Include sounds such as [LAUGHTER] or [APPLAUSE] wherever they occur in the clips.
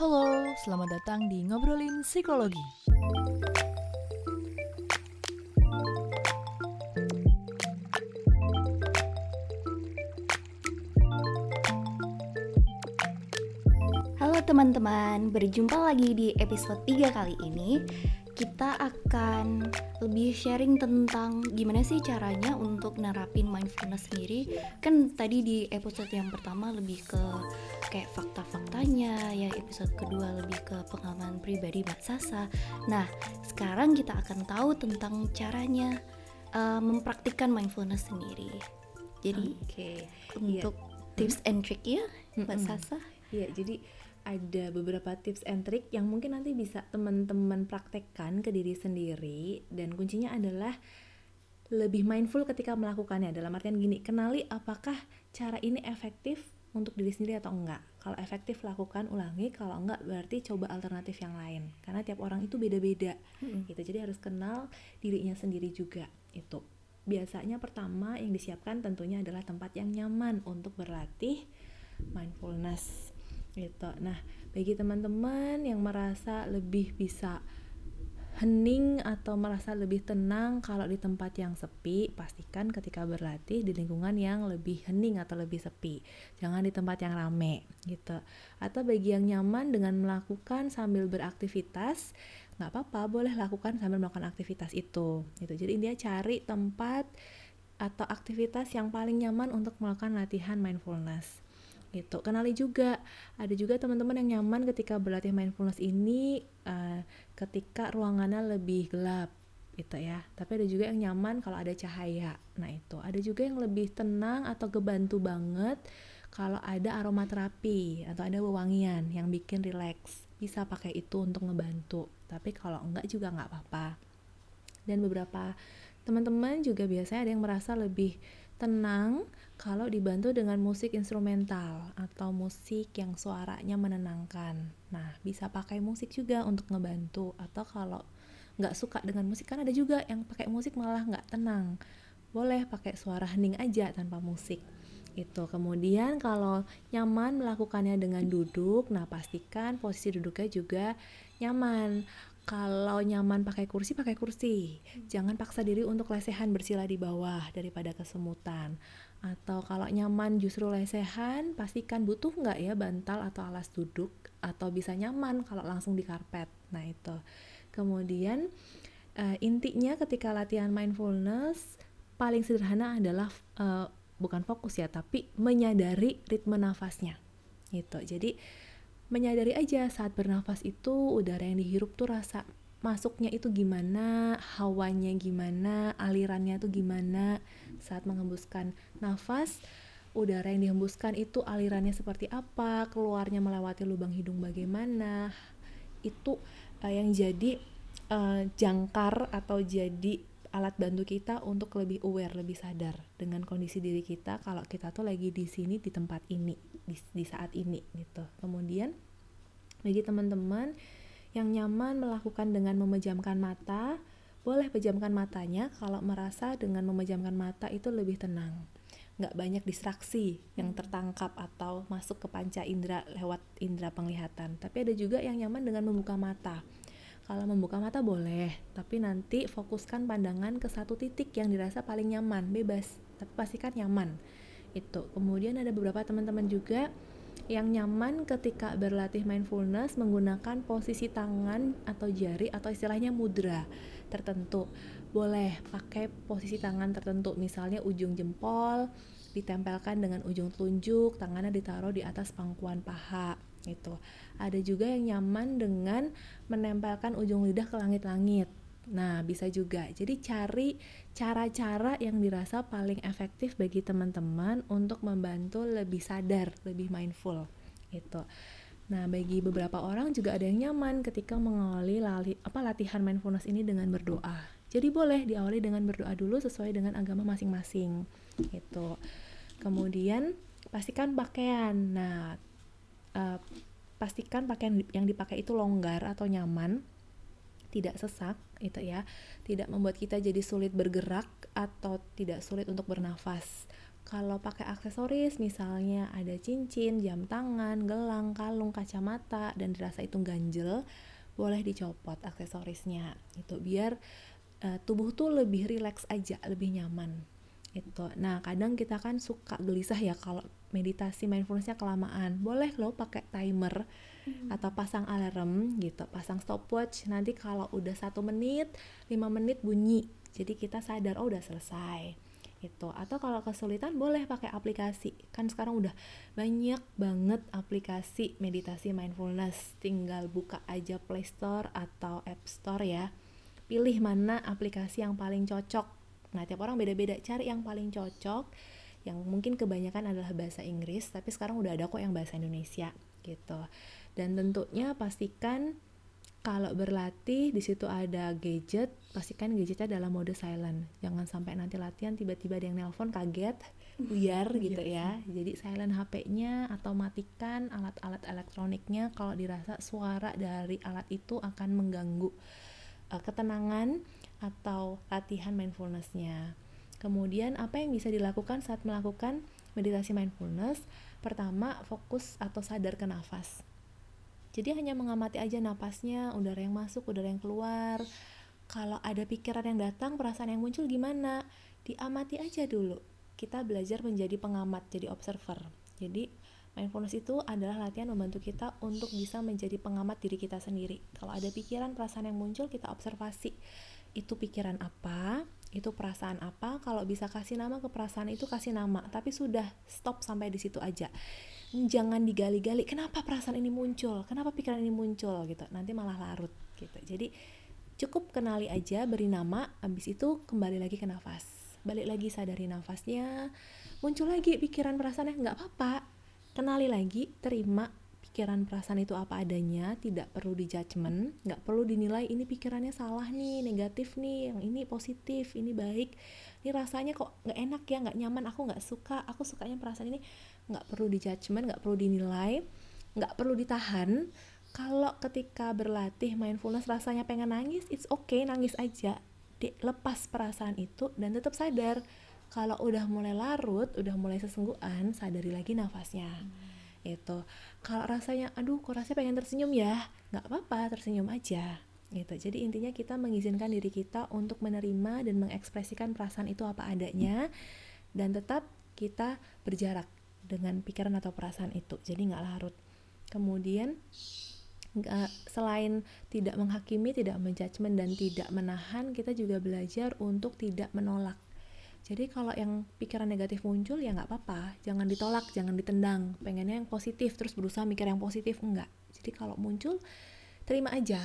Halo, selamat datang di Ngobrolin Psikologi. Halo teman-teman, berjumpa lagi di episode 3 kali ini Kita akan lebih sharing tentang gimana sih caranya untuk nerapin mindfulness sendiri Kan tadi di episode yang pertama lebih ke kayak fakta-faktanya Yang episode kedua lebih ke pengalaman pribadi Mbak Sasa Nah, sekarang kita akan tahu tentang caranya uh, mempraktikkan mindfulness sendiri Jadi Oke. untuk tips and trick ya Mbak Mm-mm. Sasa Iya, jadi ada beberapa tips and trick yang mungkin nanti bisa teman-teman praktekkan ke diri sendiri dan kuncinya adalah lebih mindful ketika melakukannya. Dalam artian gini, kenali apakah cara ini efektif untuk diri sendiri atau enggak. Kalau efektif lakukan, ulangi. Kalau enggak berarti coba alternatif yang lain. Karena tiap orang itu beda-beda. Mm-mm. Gitu. Jadi harus kenal dirinya sendiri juga. Itu. Biasanya pertama yang disiapkan tentunya adalah tempat yang nyaman untuk berlatih mindfulness gitu. Nah, bagi teman-teman yang merasa lebih bisa hening atau merasa lebih tenang kalau di tempat yang sepi, pastikan ketika berlatih di lingkungan yang lebih hening atau lebih sepi. Jangan di tempat yang rame gitu. Atau bagi yang nyaman dengan melakukan sambil beraktivitas, nggak apa-apa, boleh lakukan sambil melakukan aktivitas itu. Gitu. Jadi dia cari tempat atau aktivitas yang paling nyaman untuk melakukan latihan mindfulness gitu kenali juga ada juga teman-teman yang nyaman ketika berlatih mindfulness ini eh, ketika ruangannya lebih gelap gitu ya. Tapi ada juga yang nyaman kalau ada cahaya. Nah itu. Ada juga yang lebih tenang atau kebantu banget kalau ada aromaterapi atau ada wewangian yang bikin relax bisa pakai itu untuk ngebantu. Tapi kalau enggak juga nggak apa-apa dan beberapa teman-teman juga biasanya ada yang merasa lebih tenang kalau dibantu dengan musik instrumental atau musik yang suaranya menenangkan. Nah, bisa pakai musik juga untuk ngebantu. Atau kalau nggak suka dengan musik, kan ada juga yang pakai musik malah nggak tenang. Boleh pakai suara hening aja tanpa musik. Itu. Kemudian kalau nyaman melakukannya dengan duduk, nah pastikan posisi duduknya juga nyaman. Kalau nyaman pakai kursi, pakai kursi. Jangan paksa diri untuk lesehan bersila di bawah daripada kesemutan. Atau kalau nyaman justru lesehan, pastikan butuh nggak ya bantal atau alas duduk. Atau bisa nyaman kalau langsung di karpet. Nah itu. Kemudian eh, intinya ketika latihan mindfulness, paling sederhana adalah eh, bukan fokus ya, tapi menyadari ritme nafasnya. Gitu. Jadi menyadari aja saat bernafas itu udara yang dihirup tuh rasa masuknya itu gimana, hawanya gimana, alirannya tuh gimana. Saat menghembuskan nafas udara yang dihembuskan itu alirannya seperti apa, keluarnya melewati lubang hidung bagaimana. Itu uh, yang jadi uh, jangkar atau jadi alat bantu kita untuk lebih aware, lebih sadar dengan kondisi diri kita kalau kita tuh lagi di sini di tempat ini di, di saat ini gitu. Kemudian bagi teman-teman yang nyaman melakukan dengan memejamkan mata, boleh pejamkan matanya kalau merasa dengan memejamkan mata itu lebih tenang. Nggak banyak distraksi yang tertangkap atau masuk ke panca indera lewat indera penglihatan. Tapi ada juga yang nyaman dengan membuka mata. Kalau membuka mata boleh, tapi nanti fokuskan pandangan ke satu titik yang dirasa paling nyaman, bebas, tapi pastikan nyaman. Itu. Kemudian ada beberapa teman-teman juga yang nyaman ketika berlatih mindfulness menggunakan posisi tangan atau jari atau istilahnya mudra tertentu. Boleh pakai posisi tangan tertentu, misalnya ujung jempol ditempelkan dengan ujung telunjuk, tangannya ditaruh di atas pangkuan paha itu. Ada juga yang nyaman dengan menempelkan ujung lidah ke langit-langit. Nah, bisa juga. Jadi cari cara-cara yang dirasa paling efektif bagi teman-teman untuk membantu lebih sadar, lebih mindful. Gitu. Nah, bagi beberapa orang juga ada yang nyaman ketika mengawali lali, apa latihan mindfulness ini dengan berdoa. Jadi boleh diawali dengan berdoa dulu sesuai dengan agama masing-masing. Gitu. Kemudian pastikan pakaian. Nah, uh, pastikan pakaian yang dipakai itu longgar atau nyaman tidak sesak itu ya tidak membuat kita jadi sulit bergerak atau tidak sulit untuk bernafas kalau pakai aksesoris misalnya ada cincin, jam tangan, gelang, kalung, kacamata dan dirasa itu ganjel, boleh dicopot aksesorisnya. Itu biar uh, tubuh tuh lebih rileks aja, lebih nyaman. Itu. Nah, kadang kita kan suka gelisah ya kalau meditasi mindfulnessnya kelamaan. Boleh loh pakai timer hmm. atau pasang alarm gitu, pasang stopwatch. Nanti kalau udah satu menit, lima menit bunyi. Jadi kita sadar oh udah selesai. Itu atau kalau kesulitan boleh pakai aplikasi. Kan sekarang udah banyak banget aplikasi meditasi mindfulness. Tinggal buka aja Play Store atau App Store ya. Pilih mana aplikasi yang paling cocok. Nah tiap orang beda-beda. Cari yang paling cocok. Yang mungkin kebanyakan adalah bahasa Inggris tapi sekarang udah ada kok yang bahasa Indonesia. Gitu dan tentunya pastikan kalau berlatih di situ ada gadget pastikan gadgetnya dalam mode silent. Jangan sampai nanti latihan tiba-tiba ada yang nelpon kaget biar [LAUGHS] gitu ya. jadi silent HP-nya atau matikan alat-alat elektroniknya kalau dirasa suara dari alat itu akan mengganggu uh, ketenangan atau latihan mindfulnessnya. Kemudian apa yang bisa dilakukan saat melakukan meditasi mindfulness? Pertama fokus atau sadar ke nafas jadi hanya mengamati aja napasnya udara yang masuk udara yang keluar. Kalau ada pikiran yang datang perasaan yang muncul gimana? Diamati aja dulu. Kita belajar menjadi pengamat jadi observer. Jadi mindfulness itu adalah latihan membantu kita untuk bisa menjadi pengamat diri kita sendiri. Kalau ada pikiran perasaan yang muncul kita observasi. Itu pikiran apa? Itu perasaan apa? Kalau bisa kasih nama ke perasaan itu kasih nama. Tapi sudah stop sampai di situ aja jangan digali-gali kenapa perasaan ini muncul? Kenapa pikiran ini muncul? Gitu. Nanti malah larut gitu. Jadi cukup kenali aja beri nama abis itu kembali lagi ke nafas. Balik lagi sadari nafasnya. Muncul lagi pikiran perasaannya nggak apa-apa. Kenali lagi terima pikiran perasaan itu apa adanya tidak perlu dijudgment nggak perlu dinilai ini pikirannya salah nih negatif nih yang ini positif ini baik. Ini rasanya kok nggak enak ya nggak nyaman aku nggak suka aku sukanya perasaan ini nggak perlu dijudgment nggak perlu dinilai nggak perlu ditahan. Kalau ketika berlatih mindfulness rasanya pengen nangis it's okay nangis aja. Lepas perasaan itu dan tetap sadar. Kalau udah mulai larut udah mulai sesenggukan sadari lagi nafasnya. Hmm. itu. Kalau rasanya aduh kok rasanya pengen tersenyum ya? Nggak apa-apa tersenyum aja. Gitu. Jadi intinya kita mengizinkan diri kita untuk menerima dan mengekspresikan perasaan itu apa adanya dan tetap kita berjarak dengan pikiran atau perasaan itu. Jadi nggak larut. Kemudian gak, selain tidak menghakimi tidak menjudgment dan tidak menahan kita juga belajar untuk tidak menolak. Jadi kalau yang pikiran negatif muncul ya nggak apa-apa. Jangan ditolak jangan ditendang. Pengennya yang positif terus berusaha mikir yang positif enggak jadi kalau muncul terima aja.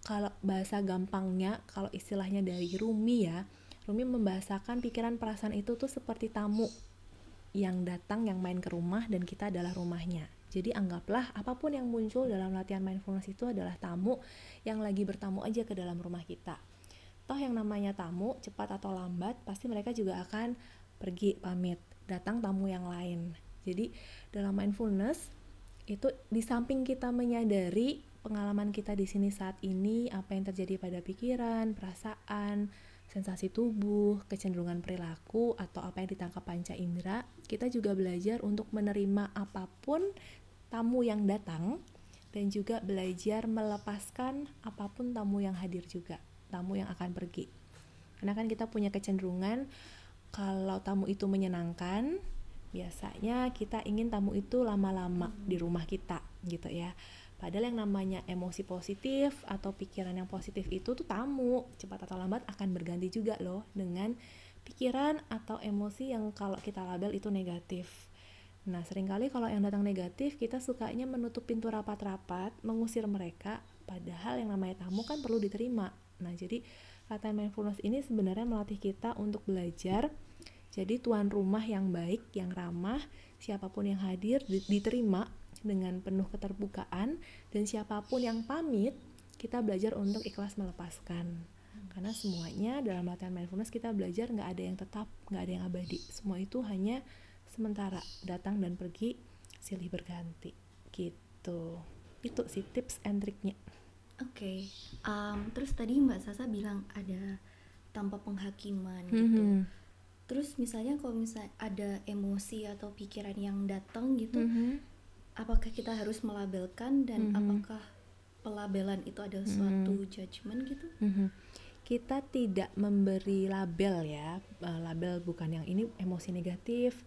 Kalau bahasa gampangnya kalau istilahnya dari Rumi ya Rumi membahasakan pikiran perasaan itu tuh seperti tamu yang datang yang main ke rumah dan kita adalah rumahnya. Jadi anggaplah apa pun yang muncul dalam latihan mindfulness itu adalah tamu yang lagi bertamu aja ke dalam rumah kita. Toh yang namanya tamu, cepat atau lambat, pasti mereka juga akan pergi pamit, datang tamu yang lain. Jadi dalam mindfulness itu di samping kita menyadari pengalaman kita di sini saat ini, apa yang terjadi pada pikiran, perasaan, sensasi tubuh, kecenderungan perilaku, atau apa yang ditangkap panca indera, kita juga belajar untuk menerima apa pun tamu yang datang dan juga belajar melepaskan apa pun tamu yang hadir juga, tamu yang akan pergi. Karena kan kita punya kecenderungan kalau tamu itu menyenangkan, biasanya kita ingin tamu itu lama-lama di rumah kita gitu ya Padahal yang namanya emosi positif atau pikiran yang positif itu tuh tamu, cepat atau lambat akan berganti juga loh dengan pikiran atau emosi yang kalau kita label itu negatif. Nah, sering kali kalau yang datang negatif, kita sukanya menutup pintu rapat-rapat, mengusir mereka, padahal yang namanya tamu kan perlu diterima. Nah, jadi latihan mindfulness ini sebenarnya melatih kita untuk belajar jadi tuan rumah yang baik, yang ramah, siapa pun yang hadir diterima dengan penuh keterbukaan dan siapa pun yang pamit kita belajar untuk ikhlas melepaskan karena semuanya dalam latihan mindfulness kita belajar nggak ada yang tetap nggak ada yang abadi semua itu hanya sementara datang dan pergi silih berganti gitu itu sih tips and triknya oke okay. um, terus tadi mbak Sasa bilang ada tanpa penghakiman gitu mm -hmm. terus misalnya kalau misalnya ada emosi atau pikiran yang datang gitu Mhm. Apakah kita harus melabelkan dan Mhm. apakah pelabelan itu adalah suatu judgement gitu Mhm. Kita tidak memberi label ya, eh, label bukan yang ini emosi negatif,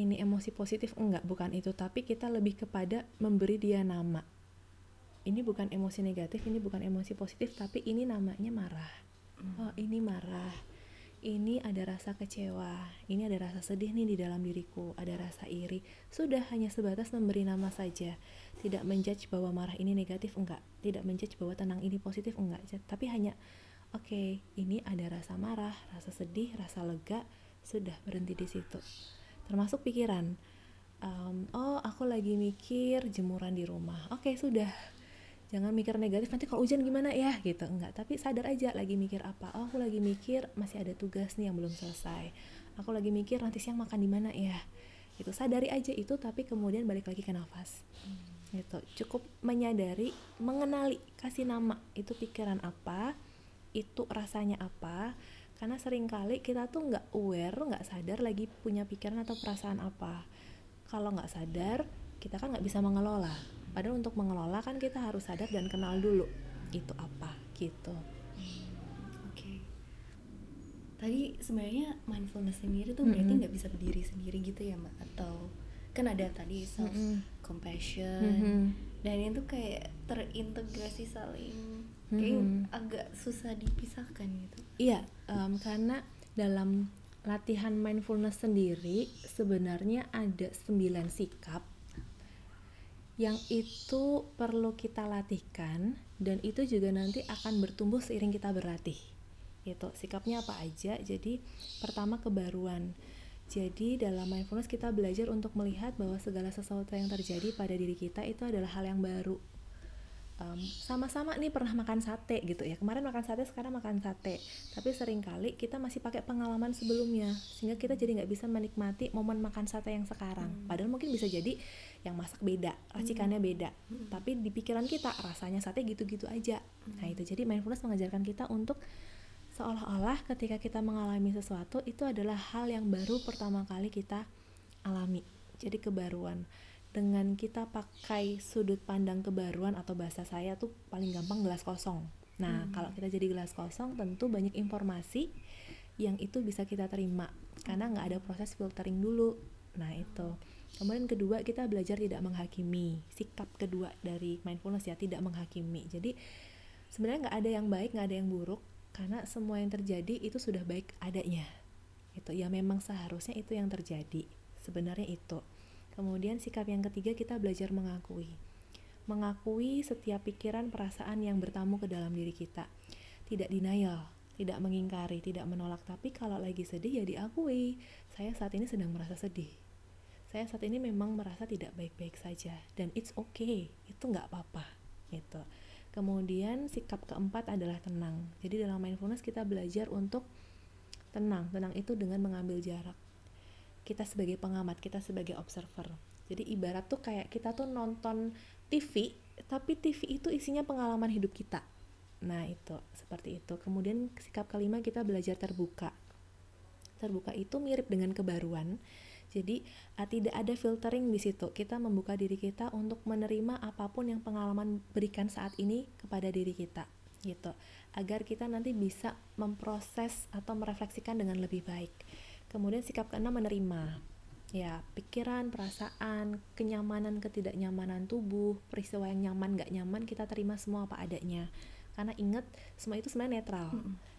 ini emosi positif enggak, bukan itu, tapi kita lebih kepada memberi dia nama. Ini bukan emosi negatif, ini bukan emosi positif, tapi ini namanya marah. Oh, ini marah. Ini ada rasa kecewa, ini ada rasa sedih nih di dalam diriku, ada rasa iri. Sudah hanya sebatas memberi nama saja. Tidak menjudge bahwa marah ini negatif enggak, tidak menjudge bahwa tenang ini positif enggak, tapi hanya oke, ini ada rasa marah, rasa sedih, rasa lega, sudah berhenti di situ. Termasuk pikiran. Em, oh, aku lagi mikir jemuran di rumah. Oke, sudah jangan mikir negatif nanti kalau hujan gimana ya gitu. Enggak tapi sadar aja lagi mikir apa. Oh aku lagi mikir masih ada tugas nih yang belum selesai. Aku lagi mikir nanti siang makan di mana ya. Gitu sadari aja itu tapi kemudian balik lagi ke nafas. Gitu cukup menyadari mengenali kasih nama itu pikiran apa itu rasanya apa. Karena sering kali kita tuh nggak aware nggak sadar lagi punya pikiran atau perasaan apa. Kalau nggak sadar kita kan nggak bisa mengelola padahal untuk mengelola kan kita harus sadar dan kenal dulu itu apa gitu. Oke. Tadi sebenarnya mindfulness sendiri tuh berarti nggak bisa berdiri sendiri gitu ya mbak? Atau kan ada tadi self compassion. Mhm. dan itu kayak terintegrasi saling kayak Mhm. agak susah dipisahkan gitu. Iya, em, karena dalam latihan mindfulness sendiri sebenarnya ada sembilan sikap yang itu perlu kita latihkan dan itu juga nanti akan bertumbuh seiring kita berlatih. Gitu. Sikapnya apa aja? Jadi pertama kebaruan. Jadi dalam mindfulness kita belajar untuk melihat bahwa segala sesuatu yang terjadi pada diri kita itu adalah hal yang baru em, sama-sama nih pernah makan sate gitu ya. Kemarin makan sate sekarang makan sate. Tapi sering kali kita masih pakai pengalaman sebelumnya sehingga kita jadi nggak bisa menikmati momen makan sate yang sekarang. Padahal mungkin bisa jadi yang masak beda racikannya beda. Tapi di pikiran kita rasanya sate gitu-gitu aja. Nah itu jadi mindfulness mengajarkan kita untuk seolah-olah ketika kita mengalami sesuatu itu adalah hal yang baru pertama kali kita alami. Jadi kebaruan dengan kita pakai sudut pandang kebaruan atau bahasa saya tuh paling gampang gelas kosong. Nah, kalau kita jadi gelas kosong tentu banyak informasi yang itu bisa kita terima karena nggak ada proses filtering dulu. Nah, itu. Kemudian kedua kita belajar tidak menghakimi. Sikap kedua dari mindfulness ya tidak menghakimi. Jadi sebenarnya nggak ada yang baik, nggak ada yang buruk karena semua yang terjadi itu sudah baik adanya. Itu ya memang seharusnya itu yang terjadi. Sebenarnya itu. Kemudian sikap yang ketiga kita belajar mengakui. Mengakui setiap pikiran perasaan yang bertamu ke dalam diri kita. Tidak denial, tidak mengingkari, tidak menolak, tapi kalau lagi sedih ya diakui. Saya saat ini sedang merasa sedih. Saya saat ini memang merasa tidak baik-baik saja dan it's okay. Itu nggak apa-apa gitu. Kemudian sikap keempat adalah tenang. Jadi dalam mindfulness kita belajar untuk tenang. Tenang itu dengan mengambil jarak kita sebagai pengamat, kita sebagai observer. Jadi ibarat tuh kayak kita tuh nonton TV, tapi TV itu isinya pengalaman hidup kita. Nah, itu seperti itu. Kemudian sikap kelima kita belajar terbuka. Terbuka itu mirip dengan kebaruan. Jadi ah, tidak ada filtering di situ. Kita membuka diri kita untuk menerima apa pun yang pengalaman berikan saat ini kepada diri kita gitu. Agar kita nanti bisa memproses atau merefleksikan dengan lebih baik. Kemudian sikap keenam menerima. Ya, pikiran, perasaan, kenyamanan, ketidaknyamanan tubuh, peristiwa yang nyaman, gak nyaman, kita terima semua apa adanya. Karena ingat, semua itu sebenarnya netral.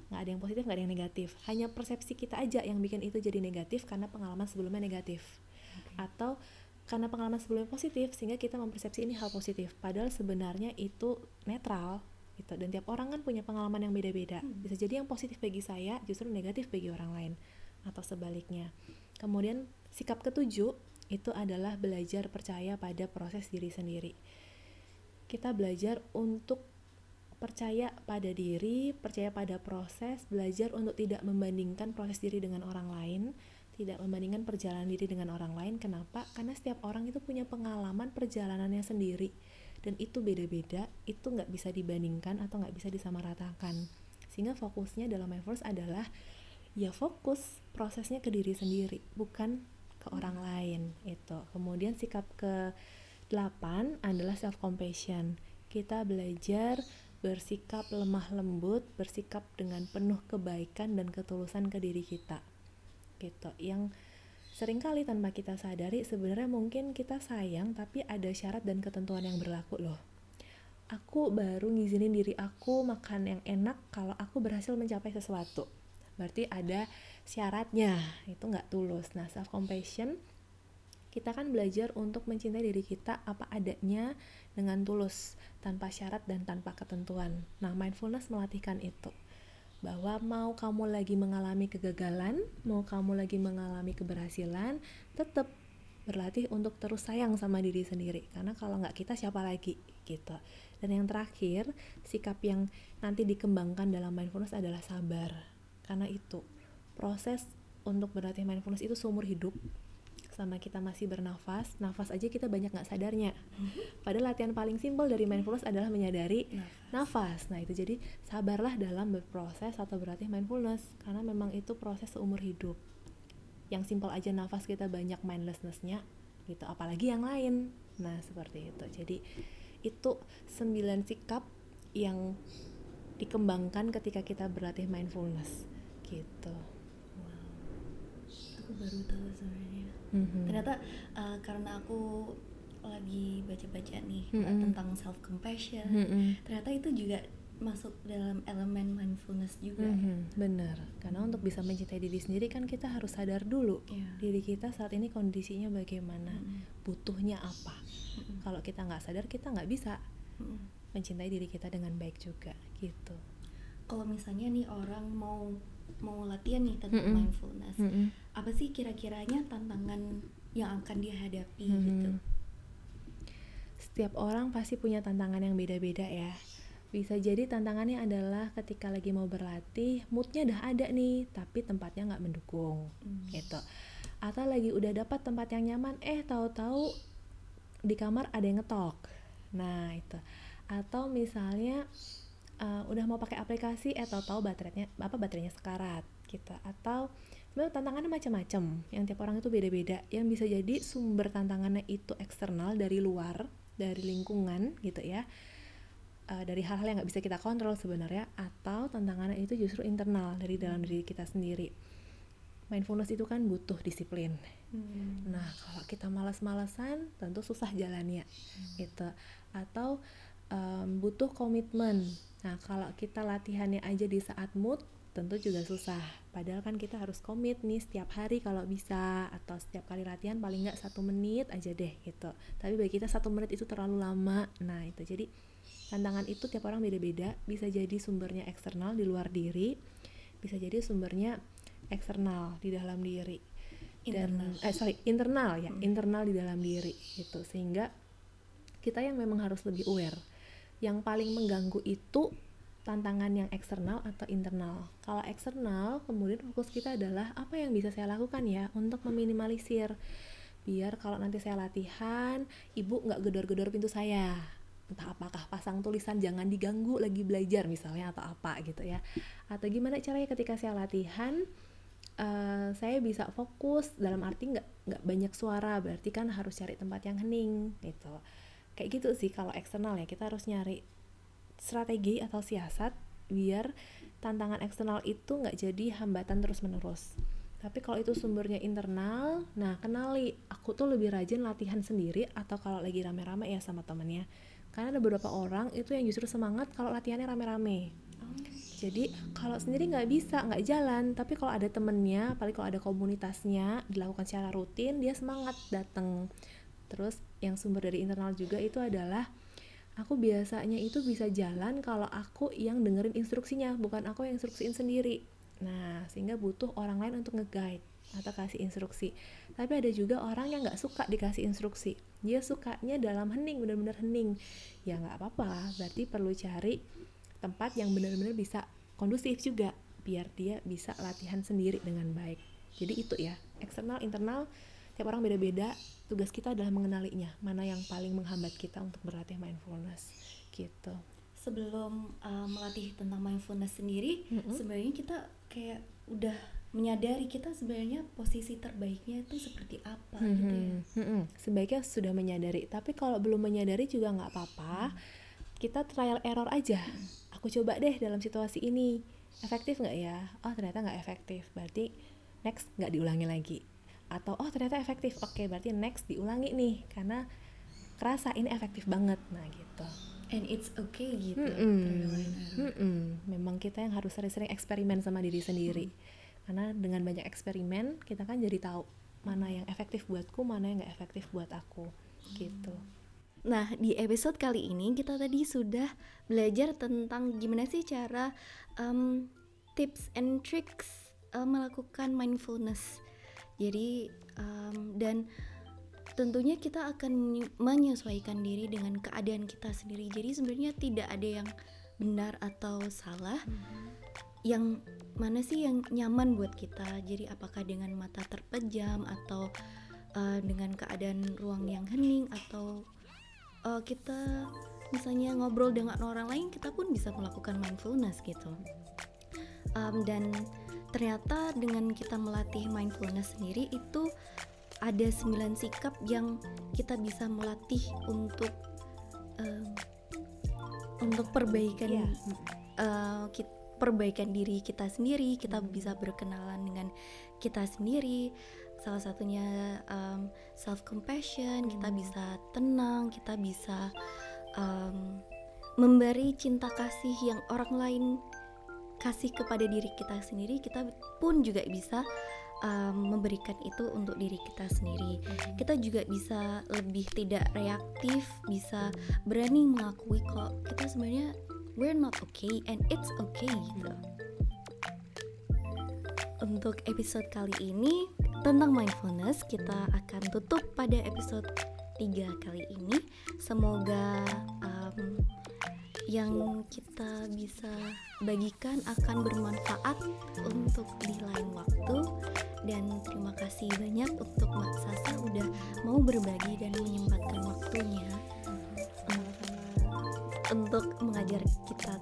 Nggak ada yang positif, nggak ada yang negatif. Hanya persepsi kita aja yang bikin itu jadi negatif karena pengalaman sebelumnya negatif. Atau karena pengalaman sebelumnya positif, sehingga kita mempersepsi ini hal positif. Padahal sebenarnya itu netral. Gitu. Dan tiap orang kan punya pengalaman yang beda-beda. Bisa jadi yang positif bagi saya, justru negatif bagi orang lain atau sebaliknya. Kemudian sikap ketujuh itu adalah belajar percaya pada proses diri sendiri. Kita belajar untuk percaya pada diri, percaya pada proses, belajar untuk tidak membandingkan proses diri dengan orang lain, tidak membandingkan perjalanan diri dengan orang lain. Kenapa? Karena setiap orang itu punya pengalaman perjalanannya sendiri dan itu beda-beda, itu nggak bisa dibandingkan atau nggak bisa disamaratakan. Sehingga fokusnya dalam mindfulness adalah ya fokus prosesnya ke diri sendiri bukan ke orang lain itu kemudian sikap ke delapan adalah self compassion kita belajar bersikap lemah lembut bersikap dengan penuh kebaikan dan ketulusan ke diri kita gitu. Yang sering kali tanpa kita sadari sebenarnya mungkin kita sayang tapi ada syarat dan ketentuan yang berlaku loh. Aku baru ngizinin diri aku makan yang enak kalau aku berhasil mencapai sesuatu. Berarti ada syaratnya itu nggak tulus. Nah self compassion kita kan belajar untuk mencintai diri kita apa adanya dengan tulus tanpa syarat dan tanpa ketentuan. Nah mindfulness melatihkan itu. Bahwa mau kamu lagi mengalami kegagalan mau kamu lagi mengalami keberhasilan tetap berlatih untuk terus sayang sama diri sendiri. Karena kalau nggak kita siapa lagi? Gitu. Dan yang terakhir sikap yang nanti dikembangkan dalam mindfulness adalah sabar. Karena itu proses untuk berlatih mindfulness itu seumur hidup sama kita masih bernafas nafas aja kita banyak nggak sadarnya. Padahal latihan paling simpel dari mindfulness adalah menyadari nafas. nah itu jadi sabarlah dalam berproses atau berlatih mindfulness karena memang itu proses seumur hidup. Yang simpel aja nafas kita banyak mindlessnessnya gitu. Apalagi yang lain. Nah seperti itu. Jadi itu sembilan sikap yang dikembangkan ketika kita berlatih mindfulness gitu aku baru tahu sebenarnya mm-hmm. ternyata uh, karena aku lagi baca-baca nih mm-hmm. tentang self compassion mm-hmm. ternyata itu juga masuk dalam elemen mindfulness juga mm-hmm, bener karena untuk bisa mencintai diri sendiri kan kita harus sadar dulu yeah. diri kita saat ini kondisinya bagaimana mm-hmm. butuhnya apa mm-hmm. kalau kita nggak sadar kita nggak bisa mm-hmm. mencintai diri kita dengan baik juga gitu kalau misalnya nih orang mau mau latihan nih tentang mm -hmm. mindfulness mm -hmm. apa sih kira-kiranya tantangan yang akan dihadapi mm -hmm. gitu setiap orang pasti punya tantangan yang beda-beda ya bisa jadi tantangannya adalah ketika lagi mau berlatih moodnya udah ada nih tapi tempatnya nggak mendukung mm. gitu atau lagi udah dapat tempat yang nyaman eh tahu-tahu di kamar ada yang ngetok nah itu atau misalnya uh, udah mau pakai aplikasi eh tahu-tahu baterainya apa baterainya sekarat gitu. Atau sebenarnya tantangannya macam-macam. Yang tiap orang itu beda-beda. Yang bisa jadi sumber tantangannya itu eksternal dari luar dari lingkungan gitu ya. Uh, dari hal-hal yang nggak bisa kita kontrol sebenarnya. Atau tantangannya itu justru internal dari dalam diri kita sendiri. Mindfulness itu kan butuh disiplin. Hmm. nah kalau kita malas-malasan tentu susah jalannya hmm. gitu. Atau um, butuh komitmen Nah, kalau kita latihannya aja di saat mood, tentu juga susah. Padahal kan kita harus komit nih setiap hari kalau bisa atau setiap kali latihan paling nggak satu menit aja deh gitu. Tapi bagi kita satu menit itu terlalu lama. Nah itu jadi tantangan itu tiap orang beda-beda. Bisa jadi sumbernya eksternal di luar diri, bisa jadi sumbernya eksternal di dalam diri. Dan internal. eh sorry internal ya, hmm. internal di dalam diri gitu. Sehingga kita yang memang harus lebih aware yang paling mengganggu itu tantangan yang eksternal atau internal. Kalau eksternal, kemudian fokus kita adalah apa yang bisa saya lakukan ya untuk meminimalisir biar kalau nanti saya latihan, ibu nggak gedor-gedor pintu saya. Entah apakah pasang tulisan jangan diganggu lagi belajar misalnya atau apa gitu ya. Atau gimana caranya ketika saya latihan uh, saya bisa fokus dalam arti nggak nggak banyak suara berarti kan harus cari tempat yang hening gitu kayak gitu sih kalau eksternal ya. Kita harus nyari strategi atau siasat biar tantangan eksternal itu nggak jadi hambatan terus menerus tapi kalau itu sumbernya internal nah kenali aku tuh lebih rajin latihan sendiri atau kalau lagi rame-rame ya sama temennya. Karena ada beberapa orang itu yang justru semangat kalau latihannya rame-rame. Jadi kalau sendiri nggak bisa nggak jalan. Tapi kalau ada temennya paling kalau ada komunitasnya dilakukan secara rutin dia semangat datang terus yang sumber dari internal juga itu adalah aku biasanya itu bisa jalan kalau aku yang dengerin instruksinya bukan aku yang instruksiin sendiri. Nah sehingga butuh orang lain untuk nge-guide atau kasih instruksi. Tapi ada juga orang yang nggak suka dikasih instruksi. Dia sukanya dalam hening benar-benar hening. Ya nggak apa-apa. Berarti perlu cari tempat yang benar-benar bisa kondusif juga biar dia bisa latihan sendiri dengan baik. Jadi itu ya eksternal internal tiap orang beda-beda tugas kita adalah mengenalinya mana yang paling menghambat kita untuk berlatih mindfulness gitu sebelum uh, melatih tentang mindfulness sendiri mm -hmm. sebenarnya kita kayak udah menyadari kita sebenarnya posisi terbaiknya itu seperti apa gitu ya. Mhm, mhm. Sebaiknya sudah menyadari, tapi kalau belum menyadari juga nggak apa-apa. Kita trial error aja. Aku coba deh dalam situasi ini, efektif nggak ya? Oh ternyata nggak efektif, berarti next nggak diulangi lagi. Atau oh ternyata efektif, oke berarti next diulangi nih, karena kerasa ini efektif banget. Nah gitu. And it's okay gitu. Trial and error. Mm-mm. Memang kita yang harus sering-sering eksperimen sama diri sendiri. Karena dengan banyak eksperimen kita kan jadi tahu mana yang efektif buatku, mana yang nggak efektif buat aku. Gitu. Nah, di episode kali ini kita tadi sudah belajar tentang gimana sih cara em, tips and tricks em, melakukan mindfulness. Jadi em, dan tentunya kita akan menye- menyesuaikan diri dengan keadaan kita sendiri. Jadi sebenarnya tidak ada yang benar atau salah. Yang mana sih yang nyaman buat kita? Jadi apakah dengan mata terpejam atau eh, dengan keadaan ruang yang hening atau eh, kita misalnya ngobrol dengan orang lain kita pun bisa melakukan mindfulness gitu Em, dan ternyata dengan kita melatih mindfulness sendiri itu ada 9 sikap yang kita bisa melatih untuk em, untuk perbaikan Iya. eh, kit- perbaikan diri kita sendiri kita bisa berkenalan dengan kita sendiri. Salah satunya self compassion kita bisa tenang kita bisa em, memberi cinta kasih yang orang lain kasih kepada diri kita sendiri kita pun juga bisa em, memberikan itu untuk diri kita sendiri. Kita juga bisa lebih tidak reaktif bisa berani mengakui kok kita sebenarnya we're not okay and it's okay gitu. Untuk episode kali ini tentang mindfulness kita akan tutup pada episode 3 kali ini. Semoga em, yang kita bisa bagikan akan bermanfaat untuk di lain waktu. Dan terima kasih banyak untuk Mbak Sasa udah mau berbagi dan menyempatkan waktunya em, untuk mengajar kita